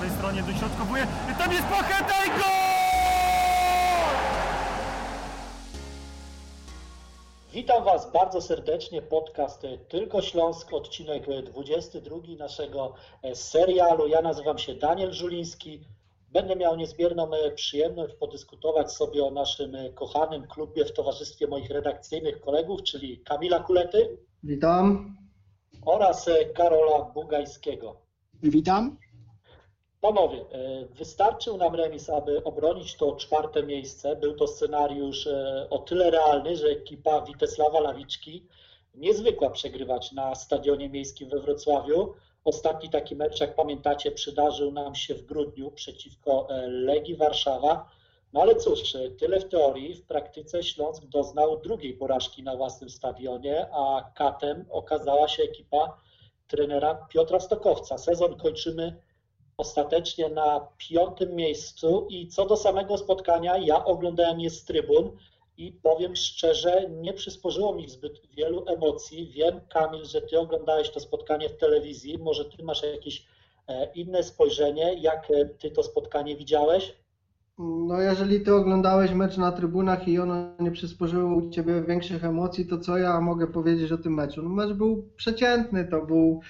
prawej stronie dośrodkowuje. Tam jest Pacheta i gol! Witam Was bardzo serdecznie. Podcast Tylko Śląsk, odcinek 22 naszego serialu. Ja nazywam się Daniel Żuliński. Będę miał niezmierną przyjemność podyskutować sobie o naszym kochanym klubie w towarzystwie moich redakcyjnych kolegów, czyli Kamila Kulety. Witam. Oraz Karola Bugajskiego. Witam. Panowie, wystarczył nam remis, aby obronić to czwarte miejsce. Był to scenariusz o tyle realny, że ekipa Witesława Lawiczki niezwykła przegrywać na stadionie miejskim we Wrocławiu. Ostatni taki mecz, jak pamiętacie, przydarzył nam się w grudniu przeciwko Legii Warszawa. No ale cóż, tyle w teorii, w praktyce Śląsk doznał drugiej porażki na własnym stadionie, a katem okazała się ekipa trenera Piotra Stokowca. Sezon kończymy ostatecznie na piątym miejscu i co do samego spotkania, ja oglądałem je z trybun i powiem szczerze, nie przysporzyło mi zbyt wielu emocji. Wiem, Kamil, że ty oglądałeś to spotkanie w telewizji, może ty masz jakieś inne spojrzenie, jak ty to spotkanie widziałeś? No jeżeli ty oglądałeś mecz na trybunach i ono nie przysporzyło u ciebie większych emocji, to co ja mogę powiedzieć o tym meczu? No mecz był przeciętny, to był...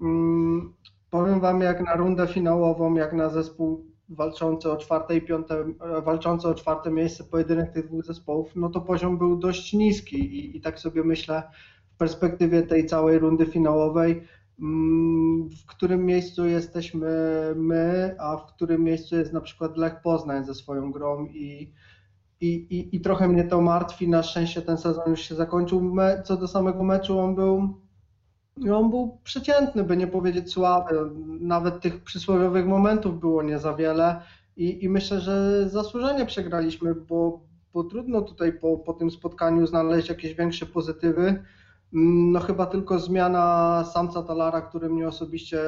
Mm, Powiem Wam, jak na rundę finałową, jak na zespół walczący o czwarte i piąte, walczący o czwarte miejsce pojedynek tych dwóch zespołów, no to poziom był dość niski i, i tak sobie myślę w perspektywie tej całej rundy finałowej, w którym miejscu jesteśmy my, a w którym miejscu jest na przykład Lech Poznań ze swoją grą i, i, i, i trochę mnie to martwi. Na szczęście ten sezon już się zakończył. Co do samego meczu, on był on był przeciętny, by nie powiedzieć słaby. Nawet tych przysłowiowych momentów było nie za wiele i, i myślę, że zasłużenie przegraliśmy, bo, bo trudno tutaj po, po tym spotkaniu znaleźć jakieś większe pozytywy. No chyba tylko zmiana Samca Talara, który mnie osobiście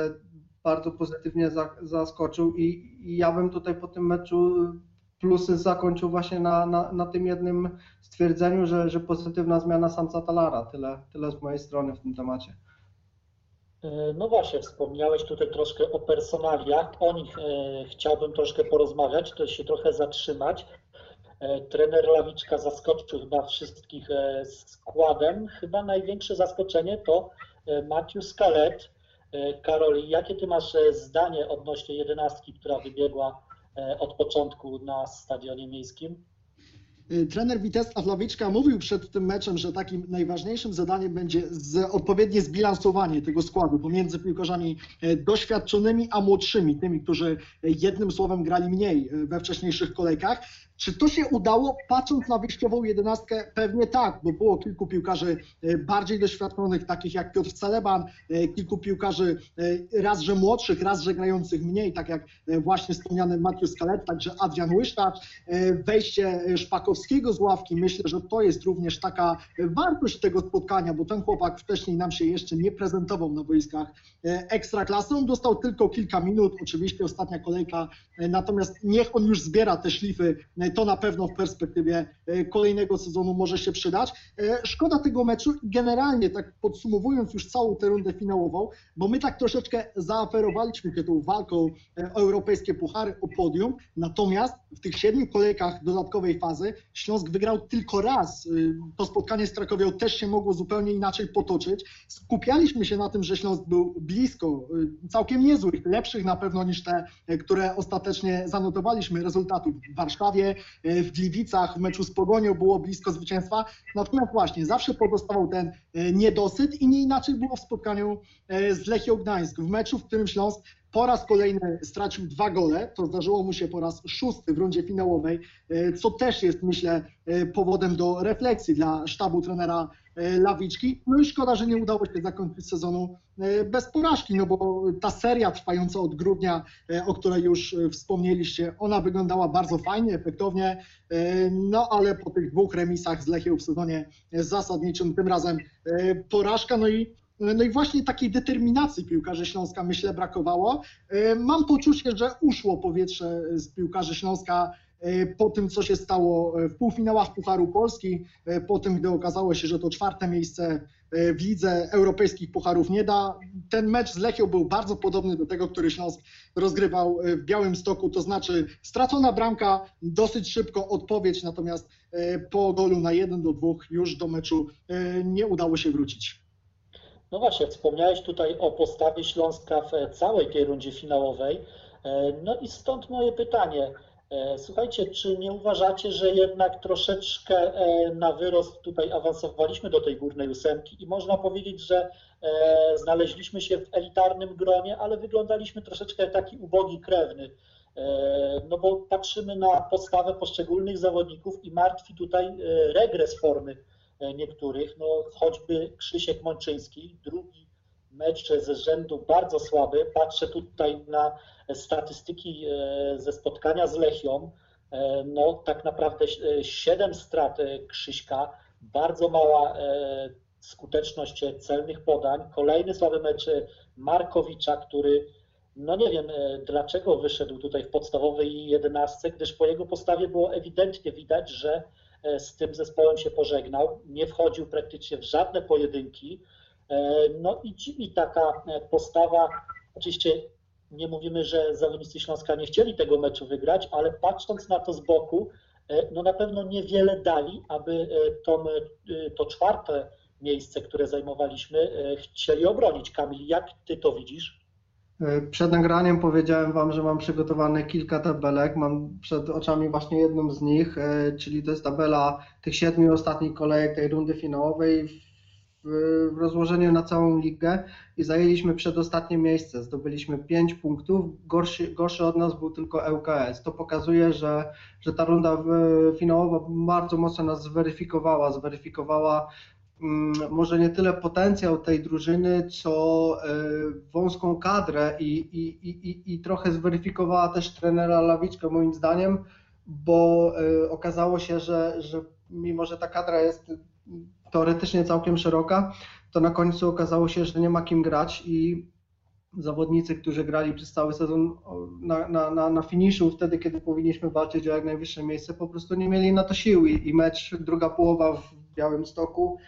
bardzo pozytywnie zaskoczył i, i ja bym tutaj po tym meczu plusy zakończył właśnie na, na, na tym jednym stwierdzeniu, że, że pozytywna zmiana Samca Talara. Tyle, tyle z mojej strony w tym temacie. No właśnie, wspomniałeś tutaj troszkę o personaliach. O nich chciałbym troszkę porozmawiać, to się trochę zatrzymać. Trener Lawiczka zaskoczył chyba wszystkich składem. Chyba największe zaskoczenie to Matthew Scalet. Karoli, jakie ty masz zdanie odnośnie jedenastki, która wybiegła od początku na stadionie miejskim? Trener Witesław Lawiczka mówił przed tym meczem, że takim najważniejszym zadaniem będzie odpowiednie zbilansowanie tego składu pomiędzy piłkarzami doświadczonymi a młodszymi, tymi, którzy jednym słowem grali mniej we wcześniejszych kolejkach. Czy to się udało? Patrząc na wyjściową jedenastkę, pewnie tak, bo było kilku piłkarzy bardziej doświadczonych, takich jak Piotr Celeban, kilku piłkarzy raz, że młodszych, raz, że grających mniej, tak jak właśnie wspomniany Matthew Scalet, także Adrian Łysztacz, wejście Szpakowskiego z ławki, myślę, że to jest również taka wartość tego spotkania, bo ten chłopak wcześniej nam się jeszcze nie prezentował na boiskach ekstraklasy, on dostał tylko kilka minut, oczywiście ostatnia kolejka, natomiast niech on już zbiera te szlify to na pewno w perspektywie kolejnego sezonu może się przydać. Szkoda tego meczu generalnie tak podsumowując już całą tę rundę finałową, bo my tak troszeczkę zaaferowaliśmy się tą walką o europejskie puchary, o podium, natomiast w tych siedmiu kolejkach dodatkowej fazy Śląsk wygrał tylko raz. To spotkanie z Krakowią też się mogło zupełnie inaczej potoczyć. Skupialiśmy się na tym, że Śląsk był blisko, całkiem niezłych, lepszych na pewno niż te, które ostatecznie zanotowaliśmy rezultatów w Warszawie, w Gliwicach, w meczu z Pogonią było blisko zwycięstwa. Natomiast właśnie zawsze pozostawał ten niedosyt i nie inaczej było w spotkaniu z Lechią Gdańsk. W meczu, w którym Śląsk po raz kolejny stracił dwa gole, to zdarzyło mu się po raz szósty w rundzie finałowej, co też jest myślę powodem do refleksji dla sztabu trenera Lawiczki. No i szkoda, że nie udało się zakończyć sezonu bez porażki, no bo ta seria trwająca od grudnia, o której już wspomnieliście, ona wyglądała bardzo fajnie, efektownie, no ale po tych dwóch remisach z Lechią w sezonie zasadniczym, tym razem porażka, no i no i właśnie takiej determinacji piłkarzy Śląska myślę brakowało. Mam poczucie, że uszło powietrze z piłkarzy Śląska e, po tym, co się stało w półfinałach Pucharu Polski, e, po tym, gdy okazało się, że to czwarte miejsce e, w lidze europejskich pucharów nie da. Ten mecz z Lechią był bardzo podobny do tego, który Śląsk rozgrywał w Białym Stoku, to znaczy stracona bramka, dosyć szybko odpowiedź, natomiast po golu na 1 do 2 już do meczu nie udało się wrócić. No właśnie, wspomniałeś tutaj o postawie Śląska w całej tej rundzie finałowej. No i stąd moje pytanie. Słuchajcie, czy nie uważacie, że jednak troszeczkę na wyrost tutaj awansowaliśmy do tej górnej ósemki i można powiedzieć, że znaleźliśmy się w elitarnym gronie, ale wyglądaliśmy troszeczkę jak taki ubogi krewny. No bo patrzymy na postawę poszczególnych zawodników i martwi tutaj regres formy niektórych, no choćby Krzysiek Mączyński, drugi mecz ze rzędu bardzo słaby. Patrzę tutaj na statystyki ze spotkania z Lechią. No tak naprawdę 7 strat Krzyśka, bardzo mała skuteczność celnych podań. Kolejny słaby mecz Markowicza, który no nie wiem dlaczego wyszedł tutaj w podstawowej jedenastce, gdyż po jego postawie było ewidentnie widać, że z tym zespołem się pożegnał, nie wchodził praktycznie w żadne pojedynki. No i dziwi taka postawa. Oczywiście nie mówimy, że zawodnicy Śląska nie chcieli tego meczu wygrać, ale patrząc na to z boku, no na pewno niewiele dali, aby to, to czwarte miejsce, które zajmowaliśmy, chcieli obronić. Kamil, jak ty to widzisz? Przed nagraniem powiedziałem Wam, że mam przygotowane kilka tabelek. Mam przed oczami właśnie jedną z nich, czyli to jest tabela tych siedmiu ostatnich kolejek tej rundy finałowej w rozłożeniu na całą ligę i zajęliśmy przedostatnie miejsce. Zdobyliśmy 5 punktów. Gorszy, gorszy od nas był tylko ŁKS. To pokazuje, że, że ta runda finałowa bardzo mocno nas zweryfikowała. Zweryfikowała może nie tyle potencjał tej drużyny, co wąską kadrę i, i, i, i trochę zweryfikowała też trenera Lawiczkę moim zdaniem, bo okazało się, że, że mimo, że ta kadra jest teoretycznie całkiem szeroka, to na końcu okazało się, że nie ma kim grać i zawodnicy, którzy grali przez cały sezon na, na, na, na finiszu, wtedy kiedy powinniśmy walczyć o jak najwyższe miejsce, po prostu nie mieli na to sił i, i mecz, druga połowa w Białym Stoku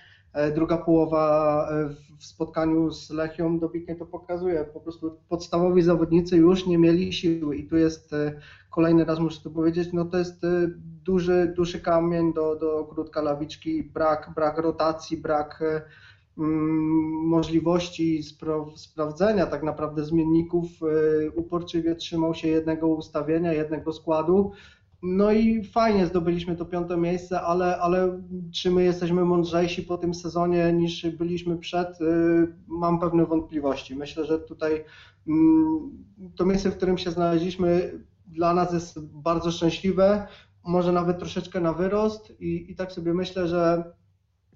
Druga połowa w spotkaniu z Lechią dobitnie to pokazuje. Po prostu podstawowi zawodnicy już nie mieli siły i tu jest kolejny raz muszę to powiedzieć, no to jest duży, duży kamień do, do krótka lawiczki, brak, brak rotacji, brak możliwości spra sprawdzenia tak naprawdę zmienników. Uporczywie trzymał się jednego ustawienia, jednego składu. No i fajnie zdobyliśmy to piąte miejsce, ale, ale czy my jesteśmy mądrzejsi po tym sezonie niż byliśmy przed? Mam pewne wątpliwości. Myślę, że tutaj to miejsce, w którym się znaleźliśmy, dla nas jest bardzo szczęśliwe, może nawet troszeczkę na wyrost i, i tak sobie myślę, że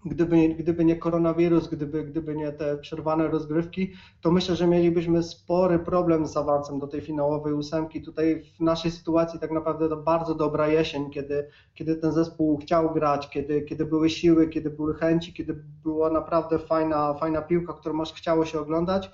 gdyby, gdyby nie koronawirus, gdyby, gdyby nie te przerwane rozgrywki, to myślę, że mielibyśmy spory problem z awansem do tej finałowej ósemki. Tutaj w naszej sytuacji tak naprawdę to bardzo dobra jesień, kiedy, kiedy ten zespół chciał grać, kiedy, kiedy były siły, kiedy były chęci, kiedy była naprawdę fajna, fajna piłka, którą aż chciało się oglądać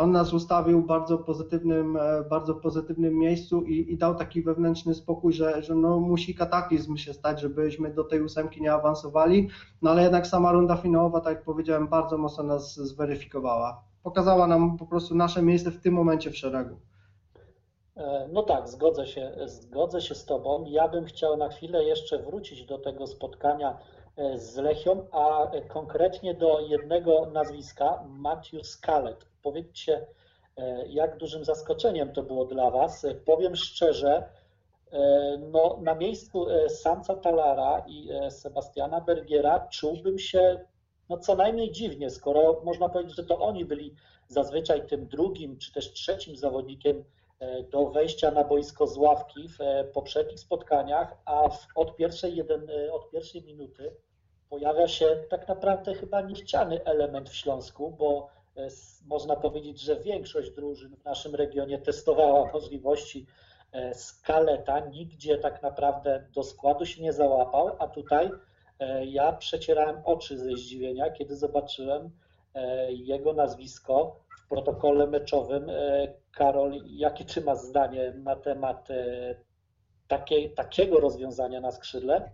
on nas ustawił w bardzo pozytywnym, bardzo pozytywnym miejscu i, i, dał taki wewnętrzny spokój, że, że no musi kataklizm się stać, żebyśmy do tej ósemki nie awansowali, no ale jednak sama runda finałowa, tak jak powiedziałem, bardzo mocno nas zweryfikowała. Pokazała nam po prostu nasze miejsce w tym momencie w szeregu. No tak, zgodzę się, zgodzę się z Tobą. Ja bym chciał na chwilę jeszcze wrócić do tego spotkania z Lechią, a konkretnie do jednego nazwiska, Matthew Scalet. Powiedzcie, jak dużym zaskoczeniem to było dla Was. Powiem szczerze, no, na miejscu Samca Talara i Sebastiana Bergiera czułbym się no, co najmniej dziwnie, skoro można powiedzieć, że to oni byli zazwyczaj tym drugim czy też trzecim zawodnikiem do wejścia na boisko z ławki w poprzednich spotkaniach, a w, od, pierwszej jeden, od pierwszej minuty pojawia się tak naprawdę chyba niechciany element w Śląsku, bo można powiedzieć, że większość drużyn w naszym regionie testowała możliwości skaleta, nigdzie tak naprawdę do składu się nie załapał, a tutaj ja przecierałem oczy ze zdziwienia, kiedy zobaczyłem jego nazwisko w protokole meczowym. Karol, jakie ty masz zdanie na temat takie, takiego rozwiązania na skrzydle?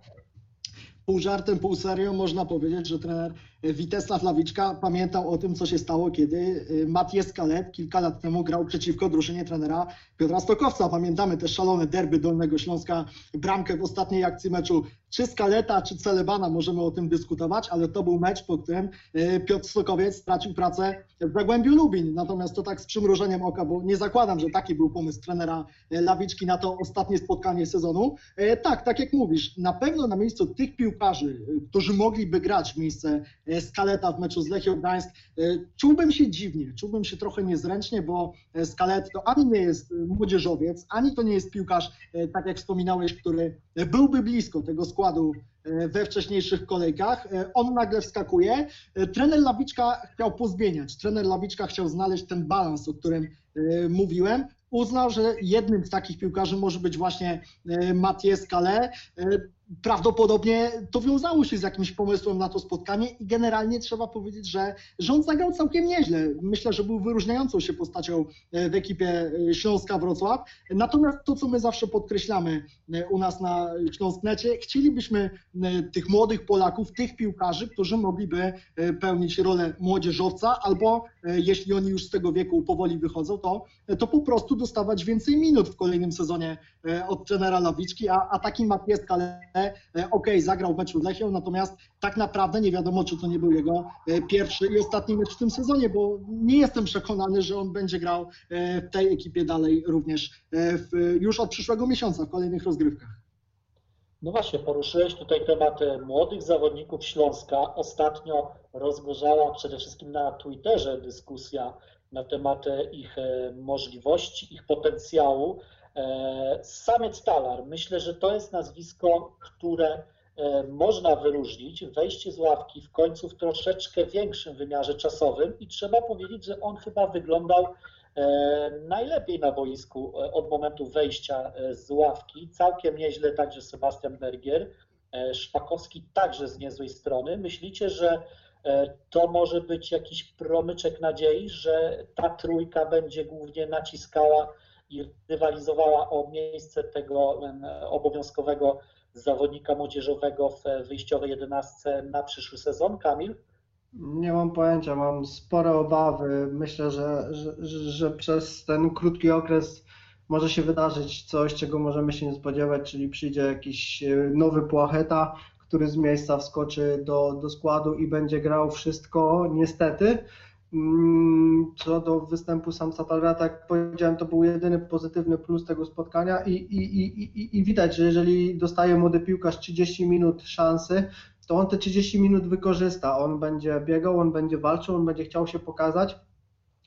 pół żartem, pół serio można powiedzieć, że trener Witesław Lawiczka pamiętał o tym, co się stało, kiedy y, Mathieu Skalet kilka lat temu grał przeciwko drużynie trenera Piotra Stokowca. Pamiętamy te szalone derby Dolnego Śląska, bramkę w ostatniej akcji meczu czy Skaleta, czy Celebana, możemy o tym dyskutować, ale to był mecz, po którym y, Piotr Stokowiec stracił pracę w Zagłębiu Lubin. Natomiast to tak z przymrużeniem oka, bo nie zakładam, że taki był pomysł trenera y, Lawiczki na to ostatnie spotkanie sezonu. Tak, tak jak mówisz, na pewno na miejscu tych piłkarzy, którzy mogliby grać w miejsce Skaleta w meczu z Lechią Gdańsk, czułbym się dziwnie, czułbym się trochę niezręcznie, bo Skalet to ani nie jest młodzieżowiec, ani to nie jest piłkarz, tak jak wspominałeś, który byłby blisko tego składu we wcześniejszych kolejkach. On nagle wskakuje. Trener Lawiczka chciał pozmieniać. Trener Lawiczka chciał znaleźć ten balans, o którym mówiłem. Uznał, że jednym z takich piłkarzy może być właśnie Mathieu Scale prawdopodobnie to wiązało się z jakimś pomysłem na to spotkanie i generalnie trzeba powiedzieć, że rząd zagrał całkiem nieźle. Myślę, że był wyróżniającą się postacią e, w ekipie e, Śląska Wrocław. Natomiast to, co my zawsze podkreślamy e, u nas na Śląsknecie, chcielibyśmy tych młodych Polaków, tych piłkarzy, którzy mogliby pełnić rolę młodzieżowca albo jeśli oni już z tego wieku powoli wychodzą, to, to po prostu dostawać więcej minut w kolejnym sezonie od trenera Lawiczki, a, a taki Matieska E, ok, zagrał w meczu z Lechią, natomiast tak naprawdę nie wiadomo, czy to nie był jego e, pierwszy i ostatni mecz w tym sezonie, bo nie jestem przekonany, że on będzie grał e, w tej ekipie dalej również w, już od przyszłego miesiąca w kolejnych rozgrywkach. No właśnie, poruszyłeś tutaj temat młodych zawodników Śląska. Ostatnio rozgorzała przede wszystkim na Twitterze dyskusja na temat ich możliwości, ich potencjału. E, Samiec Talar, myślę, że to jest nazwisko, które e, można wyróżnić. Wejście z ławki w końcu w troszeczkę większym wymiarze czasowym i trzeba powiedzieć, że on chyba wyglądał e, najlepiej na boisku od momentu wejścia z ławki. Całkiem nieźle także Sebastian Bergier, Szpakowski także z niezłej strony. Myślicie, że to może być jakiś promyczek nadziei, że ta trójka będzie głównie naciskała i rywalizowała o miejsce tego obowiązkowego zawodnika młodzieżowego w wyjściowej jedenastce na przyszły sezon. Kamil? Nie mam pojęcia, mam spore obawy. Myślę, że, że, że przez ten krótki okres może się wydarzyć coś, czego możemy się nie spodziewać, czyli przyjdzie jakiś e, nowy Płacheta, który z miejsca wskoczy do, do składu i będzie grał wszystko, niestety. Mm, co do występu Sam Satalra, tak jak powiedziałem, to był jedyny pozytywny plus tego spotkania i, i, i, i widać, że jeżeli dostaje młody piłkarz 30 minut szansy, to on te 30 minut wykorzysta. On będzie biegał, on będzie walczył, on będzie chciał się pokazać,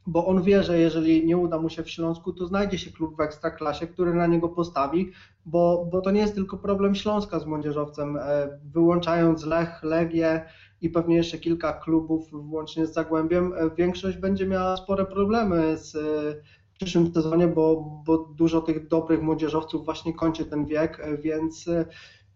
bo on wie, że jeżeli nie uda mu się w Śląsku, to znajdzie się klub w Ekstraklasie, który na niego postawi, bo, bo to nie jest tylko problem Śląska z młodzieżowcem. E, wyłączając Lech, Legię, i pewnie jeszcze kilka klubów, włącznie z Zagłębiem, e, większość będzie miała spore problemy z, e, w przyszłym sezonie, bo, bo dużo tych dobrych młodzieżowców właśnie kończy ten wiek, e, więc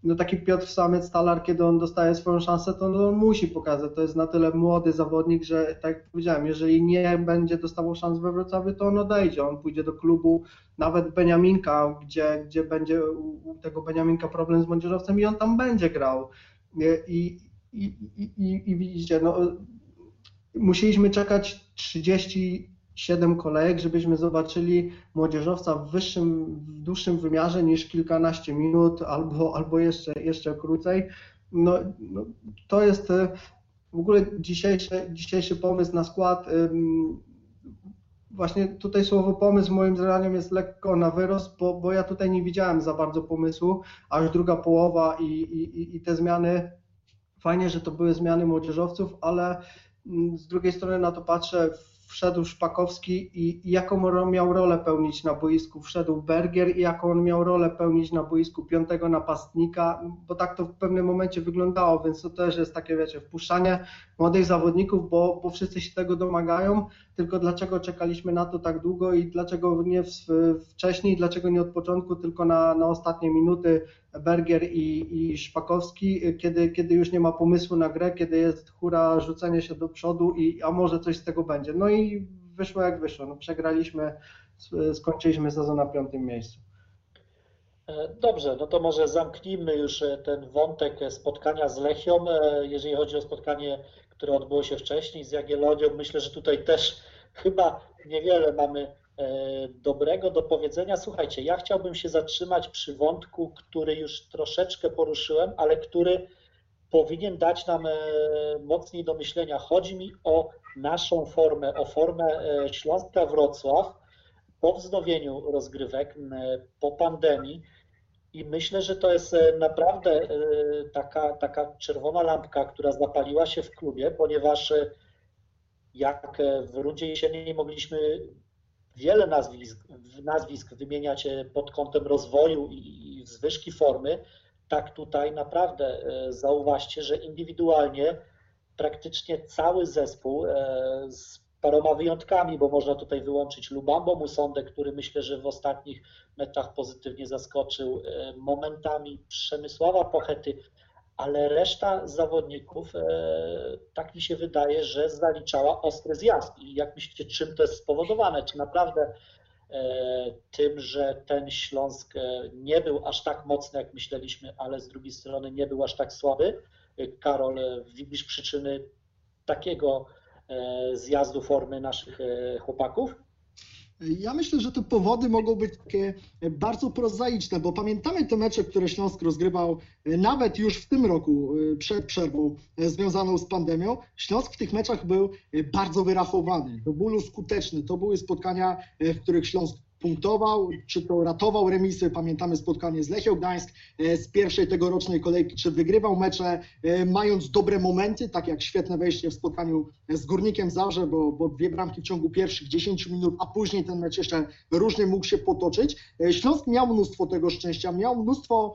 no taki Piotr Samiec Talar, kiedy on dostaje swoją szansę, to on musi pokazać. To jest na tyle młody zawodnik, że tak jak powiedziałem, jeżeli nie będzie dostawał szans we Wrocławiu, to on odejdzie. On pójdzie do klubu, nawet Beniaminka, gdzie, gdzie będzie u tego Beniaminka problem z młodzieżowcem i on tam będzie grał. I, i, i, i widzicie, no, musieliśmy czekać 37 kolejek, żebyśmy zobaczyli młodzieżowca w wyższym, w dłuższym wymiarze niż kilkanaście minut albo, albo jeszcze, jeszcze krócej. No, no, to jest e, w ogóle dzisiejszy, dzisiejszy pomysł na skład. Właśnie tutaj słowo pomysł moim zdaniem jest lekko na wyrost, bo, bo ja tutaj nie widziałem za bardzo pomysłu, aż druga połowa i, i, i te zmiany Fajnie, że to były zmiany młodzieżowców, ale mm, z drugiej strony na to patrzę, wszedł Szpakowski i, jaką on miał rolę pełnić na boisku, wszedł Bergier i jaką on miał rolę pełnić na boisku piątego napastnika, bo tak to w pewnym momencie wyglądało, więc to też jest takie, wiecie, wpuszczanie młodych zawodników, bo, bo wszyscy się tego domagają, tylko dlaczego czekaliśmy na to tak długo i dlaczego nie wcześniej, dlaczego nie od początku, tylko na, na ostatnie minuty Bergier i, i Szpakowski, kiedy, kiedy już nie ma pomysłu na grę, kiedy jest hura rzucenie się do przodu i a może coś z tego będzie. No i wyszło jak wyszło. No, przegraliśmy, skończyliśmy sezon na piątym miejscu. E, Dobrze, no to może zamknijmy już e, ten wątek e, spotkania z Lechią. Jeżeli chodzi o spotkanie, które odbyło się wcześniej z Jagiellonią, myślę, że tutaj też chyba niewiele mamy dobrego do powiedzenia. Słuchajcie, ja chciałbym się zatrzymać przy wątku, który już troszeczkę poruszyłem, ale który powinien dać nam e, mocniej do myślenia. Chodzi mi o naszą formę, o formę e, Śląska Wrocław po wznowieniu rozgrywek, po pandemii. I myślę, że to jest e, naprawdę e, taka, taka czerwona lampka, która zapaliła się w klubie, ponieważ e, jak e, w rundzie jesiennej mogliśmy wiele nazwisk, nazwisk wymieniać e, pod kątem rozwoju i, i zwyżki formy, tak tutaj naprawdę e, zauważcie, że indywidualnie praktycznie cały zespół e, z paroma wyjątkami, bo można tutaj wyłączyć Lubambo Musondę, który myślę, że w ostatnich meczach pozytywnie zaskoczył, e, momentami Przemysława Pochety, ale reszta zawodników, e, tak mi się wydaje, że zaliczała ostry zjazd. I jak myślicie, czym to jest spowodowane? Czy naprawdę e, tym, że ten Śląsk e, nie był aż tak mocny, jak myśleliśmy, ale z drugiej strony nie był aż tak słaby? Karol, widzisz przyczyny takiego zjazdu formy naszych chłopaków? Ja myślę, że te powody mogą być takie bardzo prozaiczne, bo pamiętamy te mecze, które Śląsk rozgrywał e, nawet już w tym roku e, przed przerwą e, związaną z pandemią. Śląsk w tych meczach był e, bardzo wyrachowany, do bólu skuteczny. To były spotkania, e, w których Śląsk punktował, czy to ratował remisy. Pamiętamy spotkanie z Lechią Gdańsk e, z pierwszej tegorocznej kolejki, czy wygrywał mecze, e, mając dobre momenty, tak jak świetne wejście w spotkaniu z Górnikiem Zabrze, bo, bo dwie bramki w ciągu pierwszych 10 minut, a później ten mecz jeszcze różnie mógł się potoczyć. E, Śląsk miał mnóstwo tego szczęścia, miał mnóstwo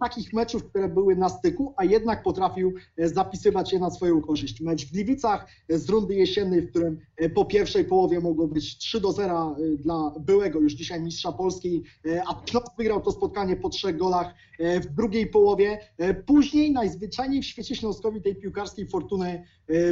takich meczów, które były na styku, a jednak potrafił zapisywać je na swoją korzyść. Mecz w Gliwicach z rundy jesiennej, w którym po pierwszej połowie mogło być 3 do 0 e, dla byłego już dzisiaj mistrza Polski, e, a Śląsk wygrał to spotkanie po trzech golach e, w drugiej połowie. E, Później najzwyczajniej w świecie Śląskowi tej piłkarskiej fortuny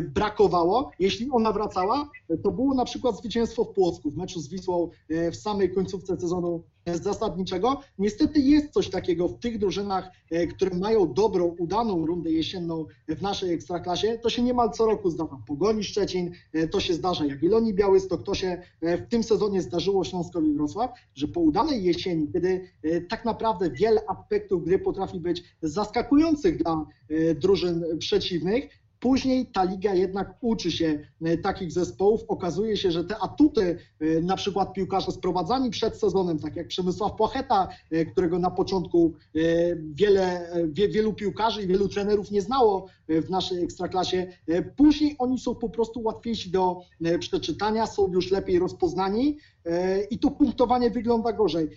brakowało. Jeśli ona wracała, to było na przykład zwycięstwo w Płocku w meczu z Wisłą w samej końcówce sezonu zasadniczego. Niestety jest coś takiego w tych drużynach, e, które mają dobrą, udaną rundę jesienną w naszej ekstraklasie. To się niemal co roku zdarza. Pogoni Szczecin, e, to się zdarza Jagiellonii Białystok, to się e, w tym sezonie zdarzyło Śląskowi Wrocław, że po udanej jesieni, kiedy tak naprawdę wiele aspektów gry potrafi być zaskakujących dla drużyn przeciwnych, Później ta liga jednak uczy się e, takich zespołów. Okazuje się, że te atuty, e, na przykład piłkarze sprowadzani przed sezonem, tak jak Przemysław Płacheta, e, którego na początku wiele, wie, wielu piłkarzy i wielu trenerów nie znało w naszej ekstraklasie, później oni są po prostu łatwiejsi do przeczytania, są już lepiej rozpoznani i to punktowanie wygląda gorzej.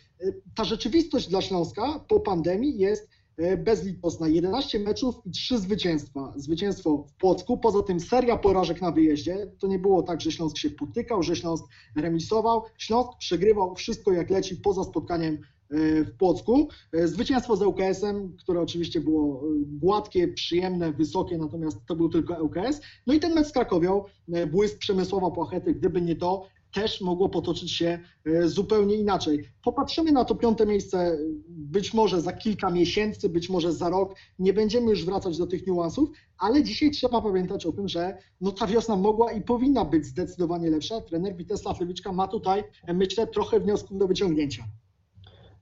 Ta rzeczywistość dla Śląska po pandemii jest bezlitosna. 11 meczów i 3 zwycięstwa. Zwycięstwo w Płocku, poza tym seria porażek na wyjeździe. To nie było tak, że Śląsk się potykał, że Śląsk remisował. Śląsk przegrywał wszystko jak leci poza spotkaniem e, w Płocku. E, Zwycięstwo z ŁKS-em, które oczywiście było e, gładkie, przyjemne, wysokie, natomiast to był tylko ŁKS. No i ten mecz z Krakowią, e, błysk Przemysława Płachety, gdyby nie to, też mogło potoczyć się e, zupełnie inaczej. Popatrzymy na to piąte miejsce e, być może za kilka miesięcy, być może za rok. Nie będziemy już wracać do tych niuansów, ale dzisiaj trzeba pamiętać o tym, że no ta wiosna mogła i powinna być zdecydowanie lepsza. Trener Witesław Lewiczka ma tutaj, e, myślę, trochę wniosków do wyciągnięcia.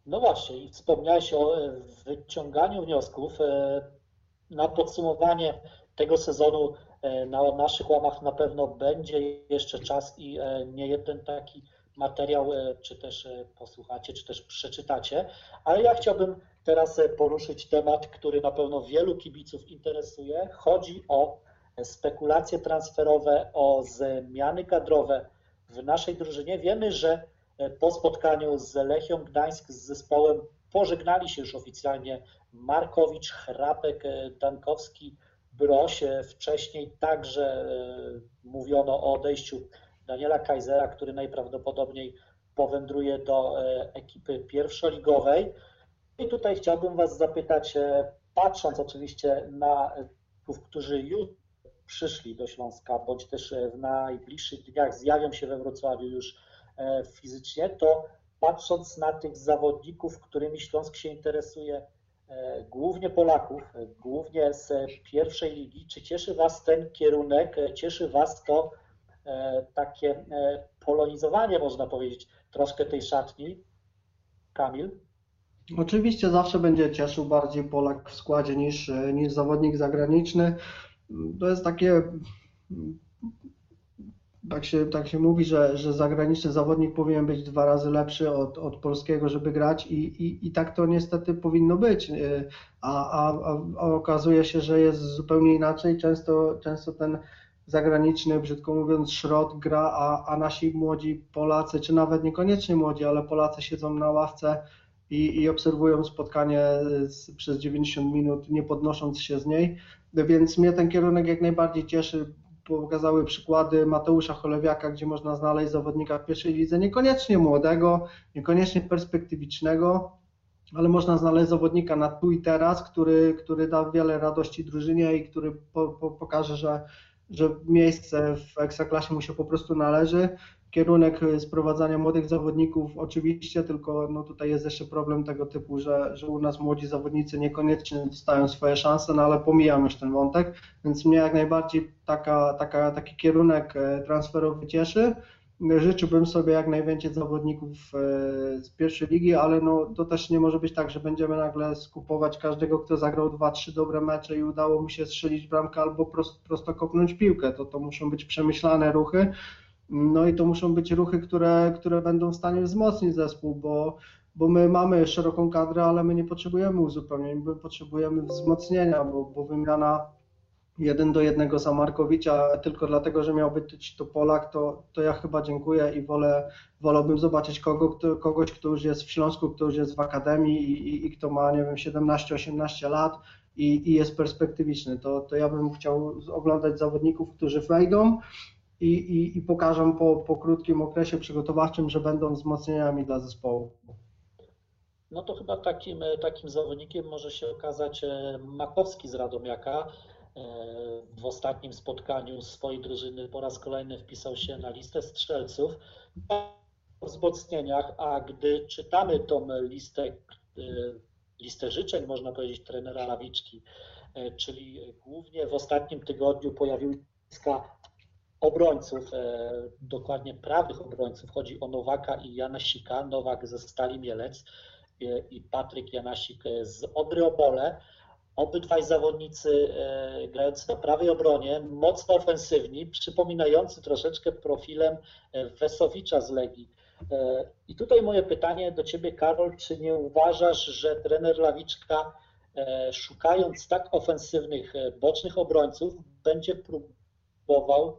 No właśnie, wspomniałeś o wyciąganiu wniosków. Na podsumowanie tego sezonu na naszych łamach na pewno będzie jeszcze czas i e, nie jeden taki materiał, e, czy też e, posłuchacie, czy też przeczytacie. Ale ja chciałbym teraz e, poruszyć temat, który na pewno wielu kibiców interesuje. Chodzi o e, spekulacje transferowe, o zmiany kadrowe w naszej drużynie. Wiemy, że e, po spotkaniu z Lechią Gdańsk z zespołem pożegnali się już oficjalnie Markowicz, Chrapek, e, Dankowski, Broś. E, Wcześniej także e, mówiono o odejściu Daniela Kaisera, który najprawdopodobniej powędruje do e, ekipy pierwszoligowej. I tutaj chciałbym Was zapytać, e, patrząc oczywiście na tych, którzy już przyszli do Śląska, bądź też w najbliższych dniach zjawią się we Wrocławiu już fizycznie, to patrząc na tych zawodników, którymi Śląsk się interesuje, głównie Polaków, e, głównie z pierwszej ligi, czy cieszy Was ten kierunek, e, cieszy Was to e, takie e, polonizowanie, można powiedzieć, troszkę tej szatni? Kamil? Oczywiście zawsze będzie cieszył bardziej Polak w składzie niż, niż zawodnik zagraniczny. To jest takie, tak się, tak się mówi, że, że zagraniczny zawodnik powinien być dwa razy lepszy od, od polskiego, żeby grać i, i, i tak to niestety powinno być. A, a, a- a okazuje się, że jest zupełnie inaczej. Często, często ten zagraniczny, brzydko mówiąc, szrot gra, a, a nasi młodzi Polacy, czy nawet niekoniecznie młodzi, ale Polacy siedzą na ławce i, i obserwują spotkanie z, przez 90 minut, nie podnosząc się z niej. Więc mnie ten kierunek jak najbardziej cieszy. Pokazały przykłady Mateusza Cholewiaka, gdzie można znaleźć zawodnika w pierwszej lidze, niekoniecznie młodego, niekoniecznie perspektywicznego, ale można znaleźć zawodnika na tu i teraz, który, który da wiele radości drużynie i który po, po, pokaże, że, że miejsce w Ekstraklasie mu się po prostu należy. Kierunek sprowadzania młodych zawodników oczywiście, tylko no tutaj jest jeszcze problem tego typu, że, że u nas młodzi zawodnicy niekoniecznie dostają swoje szanse, no ale pomijam już ten wątek, więc mnie jak najbardziej taka, taka, taki kierunek e, transferowy cieszy. Życzyłbym sobie jak najwięcej zawodników e, z pierwszej ligi, ale no, to też nie może być tak, że będziemy nagle skupować każdego, kto zagrał dwa, trzy dobre mecze i udało mu się strzelić bramkę albo prosto kopnąć piłkę. To, to muszą być przemyślane ruchy. No i to muszą być ruchy, które, które będą w stanie wzmocnić zespół, bo, bo my mamy szeroką kadrę, ale my nie potrzebujemy uzupełnień, my potrzebujemy wzmocnienia, bo, bo wymiana jeden do jednego za Markowicza tylko dlatego, że miał być to Polak, to, to ja chyba dziękuję i wolę, wolałbym zobaczyć kogo, kto, kogoś, kto już jest w Śląsku, kto już jest w Akademii i, i, i kto ma, nie wiem, 17-18 lat i, i jest perspektywiczny. To, to ja bym chciał oglądać zawodników, którzy wejdą i, i, i pokażą po, po krótkim okresie przygotowawczym, że będą wzmocnieniami dla zespołu. No to chyba takim, takim zawodnikiem może się okazać e, Makowski z Radomiaka. E, W ostatnim spotkaniu swojej drużyny po raz kolejny wpisał się na listę strzelców o wzmocnieniach, a gdy czytamy tą listę, e, listę życzeń, można powiedzieć, trenera Lawiczki, czyli głównie w ostatnim tygodniu pojawiły się obrońców, e, dokładnie prawych obrońców. Chodzi o Nowaka i Janasika. Nowak ze Stali Mielec e, i Patryk Janasik e, z Odry Opole. Obydwaj zawodnicy grający na prawej obronie, mocno ofensywni, przypominający troszeczkę profilem Wesowicza z Legii. I tutaj moje pytanie do Ciebie, Karol, czy nie uważasz, że trener Lawiczka, szukając tak ofensywnych bocznych obrońców, będzie próbował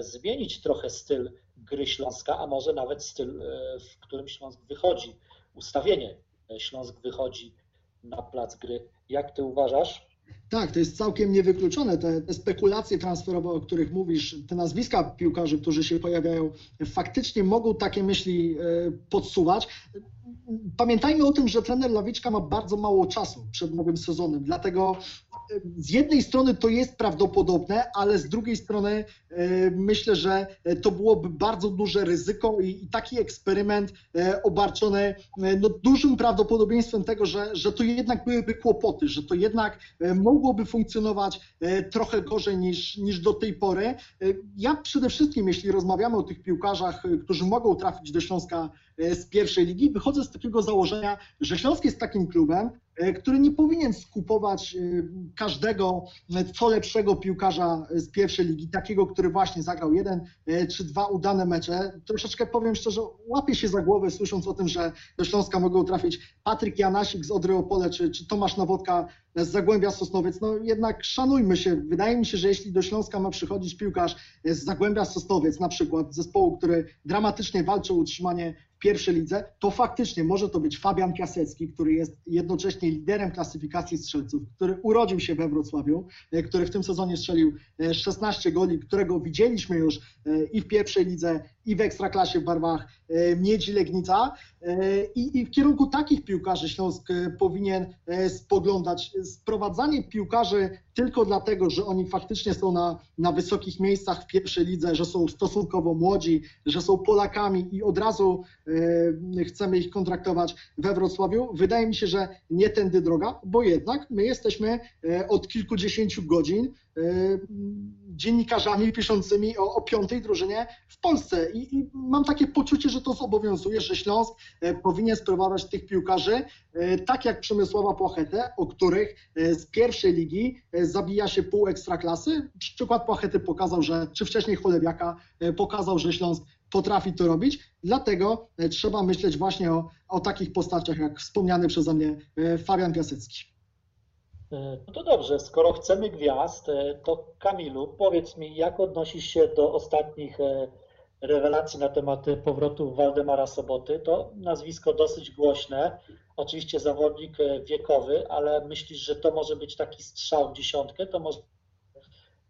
zmienić trochę styl gry Śląska, a może nawet styl, e, w którym Śląsk wychodzi, ustawienie e, Śląsk wychodzi na plac gry. Jak ty uważasz? Tak, to jest całkiem niewykluczone. Te, te spekulacje transferowe, o których mówisz, te nazwiska piłkarzy, którzy się pojawiają, faktycznie mogą takie myśli e, podsuwać. Pamiętajmy o tym, że trener Lawiczka ma bardzo mało czasu przed nowym sezonem, dlatego e, z jednej strony to jest prawdopodobne, ale z drugiej strony e, myślę, że to byłoby bardzo duże ryzyko i, taki eksperyment e, obarczony e, no, dużym prawdopodobieństwem tego, że, że to jednak byłyby kłopoty, że to jednak mogłoby funkcjonować trochę gorzej niż, niż do tej pory. Ja przede wszystkim, jeśli rozmawiamy o tych piłkarzach, którzy mogą trafić do Śląska z pierwszej ligi, wychodzę z takiego założenia, że Śląsk jest takim klubem, który nie powinien skupować e, każdego e, co lepszego piłkarza z pierwszej ligi, takiego, który właśnie zagrał jeden e, czy dwa udane mecze. Troszeczkę powiem szczerze, łapię się za głowę słysząc o tym, że do Śląska mogą trafić Patryk Janasik z Odry Opole czy, czy Tomasz Nowodka z Zagłębia Sosnowiec. No jednak szanujmy się. Wydaje mi się, że jeśli do Śląska ma przychodzić piłkarz z Zagłębia Sosnowiec, na przykład zespołu, który dramatycznie walczy o utrzymanie pierwszej lidze, to faktycznie może to być Fabian Piasecki, który jest jednocześnie liderem klasyfikacji strzelców, który urodził się we Wrocławiu, e, który w tym sezonie strzelił e, 16 goli, którego widzieliśmy już e, i w pierwszej lidze, i w ekstraklasie w barwach e, Miedzi Legnica e, i, i w kierunku takich piłkarzy Śląsk e, powinien spoglądać. Sprowadzanie piłkarzy tylko dlatego, że oni faktycznie są na, na wysokich miejscach w pierwszej lidze, że są stosunkowo młodzi, że są Polakami i od razu chcemy ich kontraktować we Wrocławiu, wydaje mi się, że nie tędy droga, bo jednak my jesteśmy od kilkudziesięciu godzin dziennikarzami piszącymi o, o piątej drużynie w Polsce. I, I, mam takie poczucie, że to zobowiązuje, że Śląsk e, powinien sprowadzać tych piłkarzy, e, tak jak Przemysława Płachetę, o których e, z pierwszej ligi zabija się pół ekstraklasy. Przykład Płachety pokazał, że, czy wcześniej Cholewiaka pokazał, że Śląsk potrafi to robić. Dlatego trzeba myśleć właśnie o, o takich postaciach, jak wspomniany przeze mnie Fabian Piasecki. No to dobrze, skoro chcemy gwiazd, to Kamilu, powiedz mi, jak odnosisz się do ostatnich rewelacji na temat powrotu Waldemara Soboty? To nazwisko dosyć głośne, oczywiście zawodnik e, wiekowy, ale myślisz, że to może być taki strzał w dziesiątkę? To może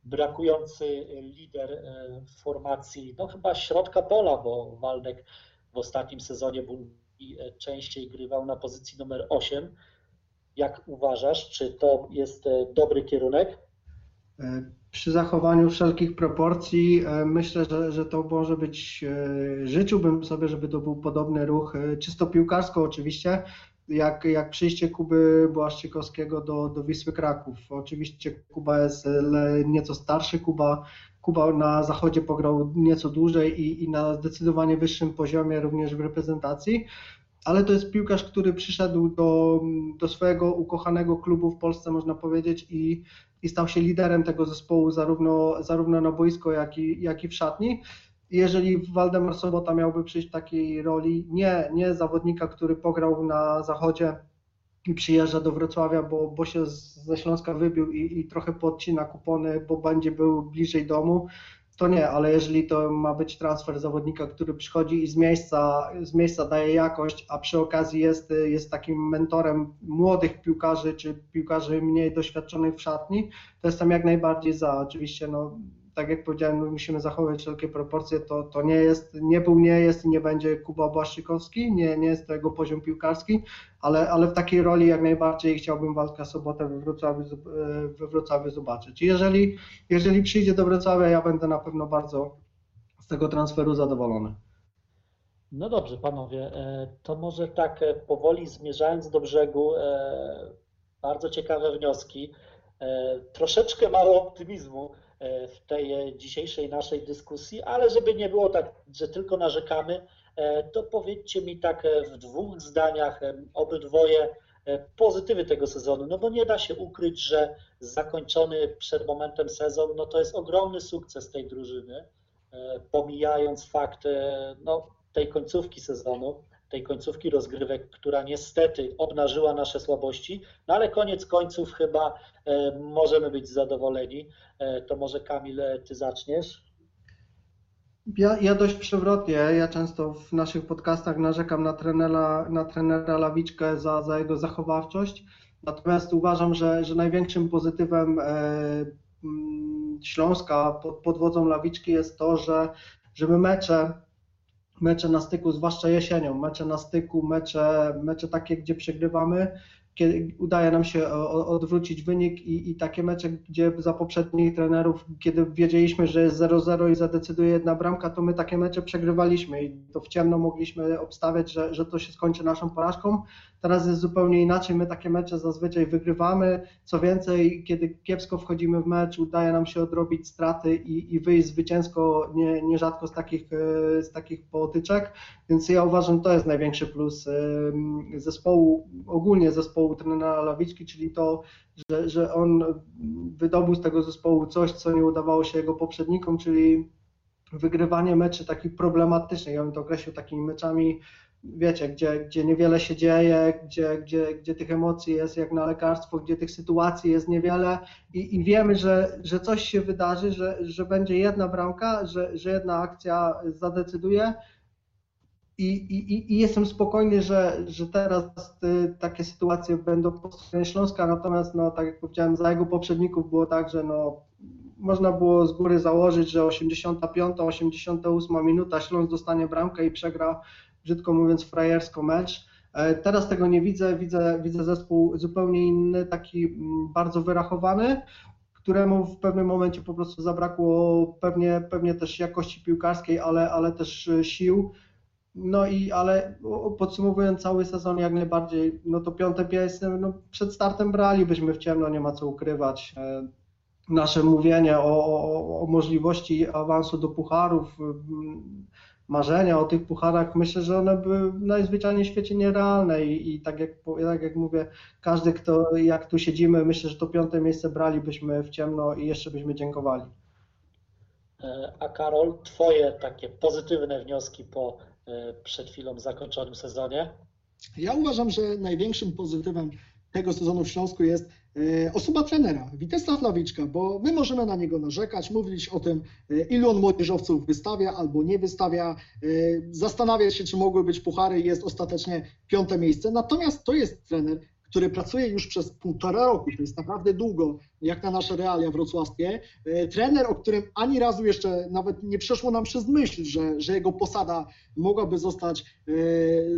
brakujący lider w formacji, no chyba środka pola, bo Waldek w ostatnim sezonie był częściej grywał na pozycji numer 8 jak uważasz, czy to jest e, dobry kierunek? E, przy zachowaniu wszelkich proporcji e, myślę, że, że to może być, życzyłbym sobie, żeby to był podobny ruch, czysto piłkarsko oczywiście, jak, jak przyjście Kuby Błaszczykowskiego do, do Wisły Kraków. Oczywiście Kuba jest nieco starszy, Kuba, Kuba na zachodzie pograł nieco dłużej i, i na zdecydowanie wyższym poziomie również w reprezentacji ale to jest piłkarz, który przyszedł do, do swojego ukochanego klubu w Polsce, można powiedzieć, i, i stał się liderem tego zespołu zarówno, zarówno na boisko, jak i, jak i w szatni. Jeżeli Waldemar Sobota miałby przyjść w takiej roli, nie, nie zawodnika, który pograł na zachodzie i przyjeżdża do Wrocławia, bo, bo się ze Śląska wybił i, i trochę podcina kupony, bo będzie był bliżej domu, to nie, ale jeżeli to ma być transfer zawodnika, który przychodzi i z miejsca, z miejsca daje jakość, a przy okazji jest, jest takim mentorem młodych piłkarzy czy piłkarzy mniej doświadczonych w szatni, to jestem jak najbardziej za. Oczywiście no, tak jak powiedziałem, musimy zachować wszelkie proporcje, to, to nie jest, nie był, nie jest i nie będzie Kuba Błaszczykowski, nie, nie jest to jego poziom piłkarski, ale, ale w takiej roli jak najbardziej chciałbym walkę sobotę we Wrocławiu, we Wrocławiu zobaczyć. Jeżeli, jeżeli przyjdzie do Wrocławia, ja będę na pewno bardzo z tego transferu zadowolony. No dobrze, panowie, e, to może tak e, powoli zmierzając do brzegu, e, bardzo ciekawe wnioski. Troszeczkę mało optymizmu E, w tej dzisiejszej naszej dyskusji, ale żeby nie było tak, że tylko narzekamy, e, to powiedzcie mi tak e, w dwóch zdaniach obydwoje pozytywy tego sezonu, no bo nie da się ukryć, że zakończony przed momentem sezon, no to jest ogromny sukces tej drużyny, pomijając fakt no, tej końcówki sezonu, tej końcówki rozgrywek, która niestety obnażyła nasze słabości, no ale koniec końców chyba e, możemy być zadowoleni. E, to może Kamil, e, ty zaczniesz? Ja, ja dość przewrotnie. Ja często w naszych podcastach narzekam na trenera, na trenera Lawiczkę za, za jego zachowawczość. Natomiast uważam, że, że największym pozytywem mm, Śląska pod, pod wodzą Lawiczki jest to, że, że my mecze mecze na styku, zwłaszcza jesienią, mecze na styku, mecze, mecze takie, gdzie przegrywamy, kiedy udaje nam się odwrócić wynik i, i, takie mecze, gdzie za poprzednich trenerów, kiedy wiedzieliśmy, że jest 0-0 i zadecyduje jedna bramka, to my takie mecze przegrywaliśmy i to w ciemno mogliśmy obstawiać, że, że to się skończy naszą porażką. Teraz jest zupełnie inaczej, my takie mecze zazwyczaj wygrywamy, co więcej, kiedy kiepsko wchodzimy w mecz, udaje nam się odrobić straty i, i wyjść zwycięsko nie, nierzadko z takich, e, z takich potyczek, więc ja uważam, to jest największy plus zespołu, ogólnie zespołu trenera Lawicki, czyli to, że, że on wydobył z tego zespołu coś, co nie udawało się jego poprzednikom, czyli wygrywanie meczy takich problematycznych. Ja bym to określił takimi meczami wiecie, gdzie, gdzie niewiele się dzieje, gdzie, gdzie, gdzie tych emocji jest jak na lekarstwo, gdzie tych sytuacji jest niewiele i, i wiemy, że, że coś się wydarzy, że, że będzie jedna bramka, że, że jedna akcja zadecyduje. I, i, I jestem spokojny, że, że teraz y, takie sytuacje będą po stronie Śląska, natomiast no, tak jak powiedziałem, za jego poprzedników było tak, że no, można było z góry założyć, że 85, 88 minuta Śląsk dostanie bramkę i przegra, brzydko mówiąc, frajersko mecz. E, teraz tego nie widzę, widzę, widzę zespół zupełnie inny, taki mm, bardzo wyrachowany, któremu w pewnym momencie po prostu zabrakło pewnie, pewnie też jakości piłkarskiej, ale, ale też e, sił. No i ale podsumowując cały sezon jak najbardziej, no to piąte miejsce, no przed startem bralibyśmy w ciemno, nie ma co ukrywać. E, nasze mówienie o, o, o możliwości awansu do pucharów, marzenia o tych pucharach, myślę, że one były najzwyczajniej w świecie nierealne i, i tak, jak, tak jak mówię, każdy, kto jak tu siedzimy, myślę, że to piąte miejsce bralibyśmy w ciemno i jeszcze byśmy dziękowali. E, a Karol, Twoje takie pozytywne wnioski po e, przed chwilą zakończonym sezonie? Ja uważam, że największym pozytywem tego sezonu w Śląsku jest osoba trenera, Witesław Lawiczka, bo my możemy na niego narzekać, mówić o tym, e, ilu on młodzieżowców wystawia albo nie wystawia, e, zastanawiać się, czy mogły być puchary, jest ostatecznie piąte miejsce. Natomiast to jest trener, który pracuje już przez półtora roku, to jest naprawdę długo, jak na nasze realia wrocławskie. E, trener, o którym ani razu jeszcze nawet nie przeszło nam przez myśl, że, że jego posada mogłaby zostać e,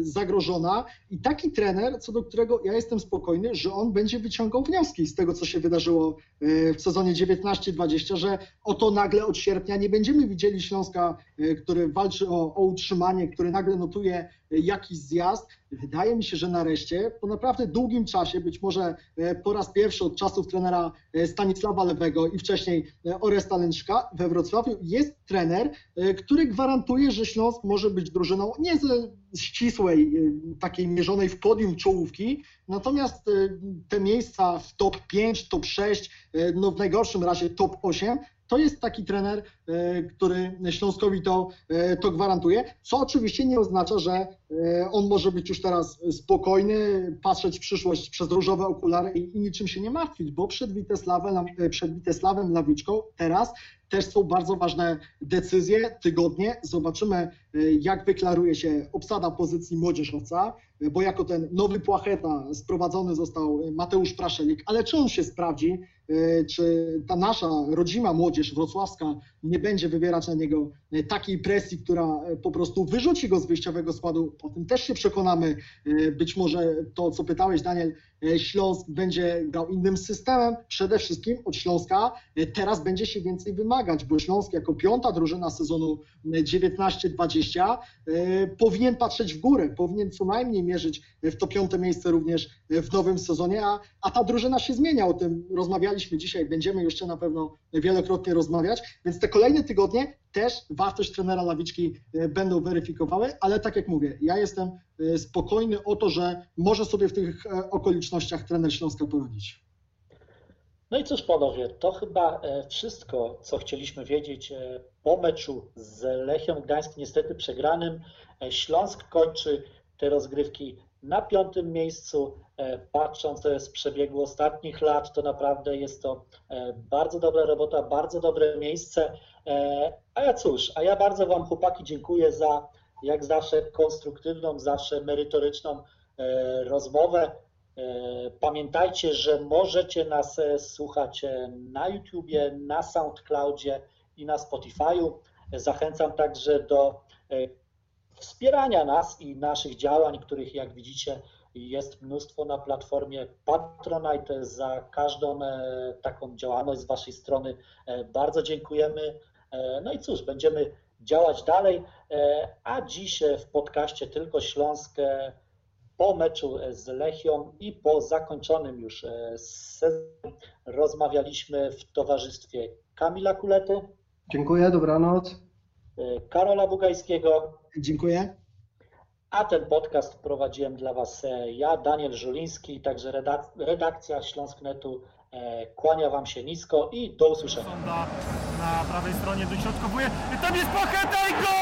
zagrożona. I taki trener, co do którego ja jestem spokojny, że on będzie wyciągał wnioski z tego, co się wydarzyło e, w sezonie 19-20, że oto nagle od sierpnia nie będziemy widzieli Śląska, który walczy o, o utrzymanie, który nagle notuje jakiś zjazd. Wydaje mi się, że nareszcie po naprawdę długim czasie, być może po raz pierwszy od czasów trenera Stanisława Lewego i wcześniej e, Oresta Lęczka we Wrocławiu. Jest trener, e, który gwarantuje, że Śląsk może być drużyną nie ze ścisłej, takiej mierzonej w podium czołówki, natomiast te miejsca w top 5, top 6, no w najgorszym razie top 8 to jest taki trener, e, który Śląskowi to, e, to gwarantuje, co oczywiście nie oznacza, że e, on może być już teraz spokojny, patrzeć w przyszłość przez różowe okulary i, i niczym się nie martwić, bo przed Witesławem, przed Witesławem Lawiczką teraz też są bardzo ważne decyzje, tygodnie. Zobaczymy, jak wyklaruje się obsada pozycji młodzieżowca, bo jako ten nowy płacheta sprowadzony został Mateusz Praszelik, ale czy on się sprawdzi? E, czy ta nasza rodzima młodzież wrocławska nie będzie wywierać na niego e, takiej presji, która e, po prostu wyrzuci go z wyjściowego składu. O tym też się przekonamy. Być może to, co pytałeś, Daniel, Śląsk będzie grał innym systemem. Przede wszystkim od Śląska teraz będzie się więcej wymagać, bo Śląsk jako piąta drużyna sezonu 19-20 powinien patrzeć w górę, powinien co najmniej mierzyć w to piąte miejsce również w nowym sezonie, a, a ta drużyna się zmienia. O tym rozmawialiśmy dzisiaj, będziemy jeszcze na pewno wielokrotnie rozmawiać, więc te kolejne tygodnie też wartość trenera Lawiczki e, będą weryfikowały, ale tak jak mówię, ja jestem e, spokojny o to, że może sobie w tych e, okolicznościach trener Śląska poradzić. No i cóż panowie, to chyba wszystko, co chcieliśmy wiedzieć po meczu z Lechią Gdańsk, niestety przegranym. Śląsk kończy te rozgrywki na piątym miejscu. Patrząc z przebiegu ostatnich lat, to naprawdę jest to bardzo dobra robota, bardzo dobre miejsce. E, a ja cóż, a ja bardzo Wam chłopaki dziękuję za jak zawsze konstruktywną, zawsze merytoryczną e, rozmowę. E, pamiętajcie, że możecie nas słuchać na YouTubie, na SoundCloudzie i na Spotify'u. Zachęcam także do wspierania nas i naszych działań, których jak widzicie jest mnóstwo na platformie Patronite. Za każdą taką działalność z Waszej strony bardzo dziękujemy. E, no i cóż, będziemy działać dalej, e, a dziś w podcaście Tylko Śląskie po meczu z Lechią i po zakończonym już e, sezonie rozmawialiśmy w towarzystwie Kamila Kulety. Dziękuję, dobranoc. Karola Bugajskiego. Dziękuję. A ten podcast prowadziłem dla Was ja, Daniel Żuliński, także redakcja Śląsknetu Kłania Wam się nisko i do usłyszenia. Na, na prawej stronie dośrodkowuje. Tam jest Pacheta i gol!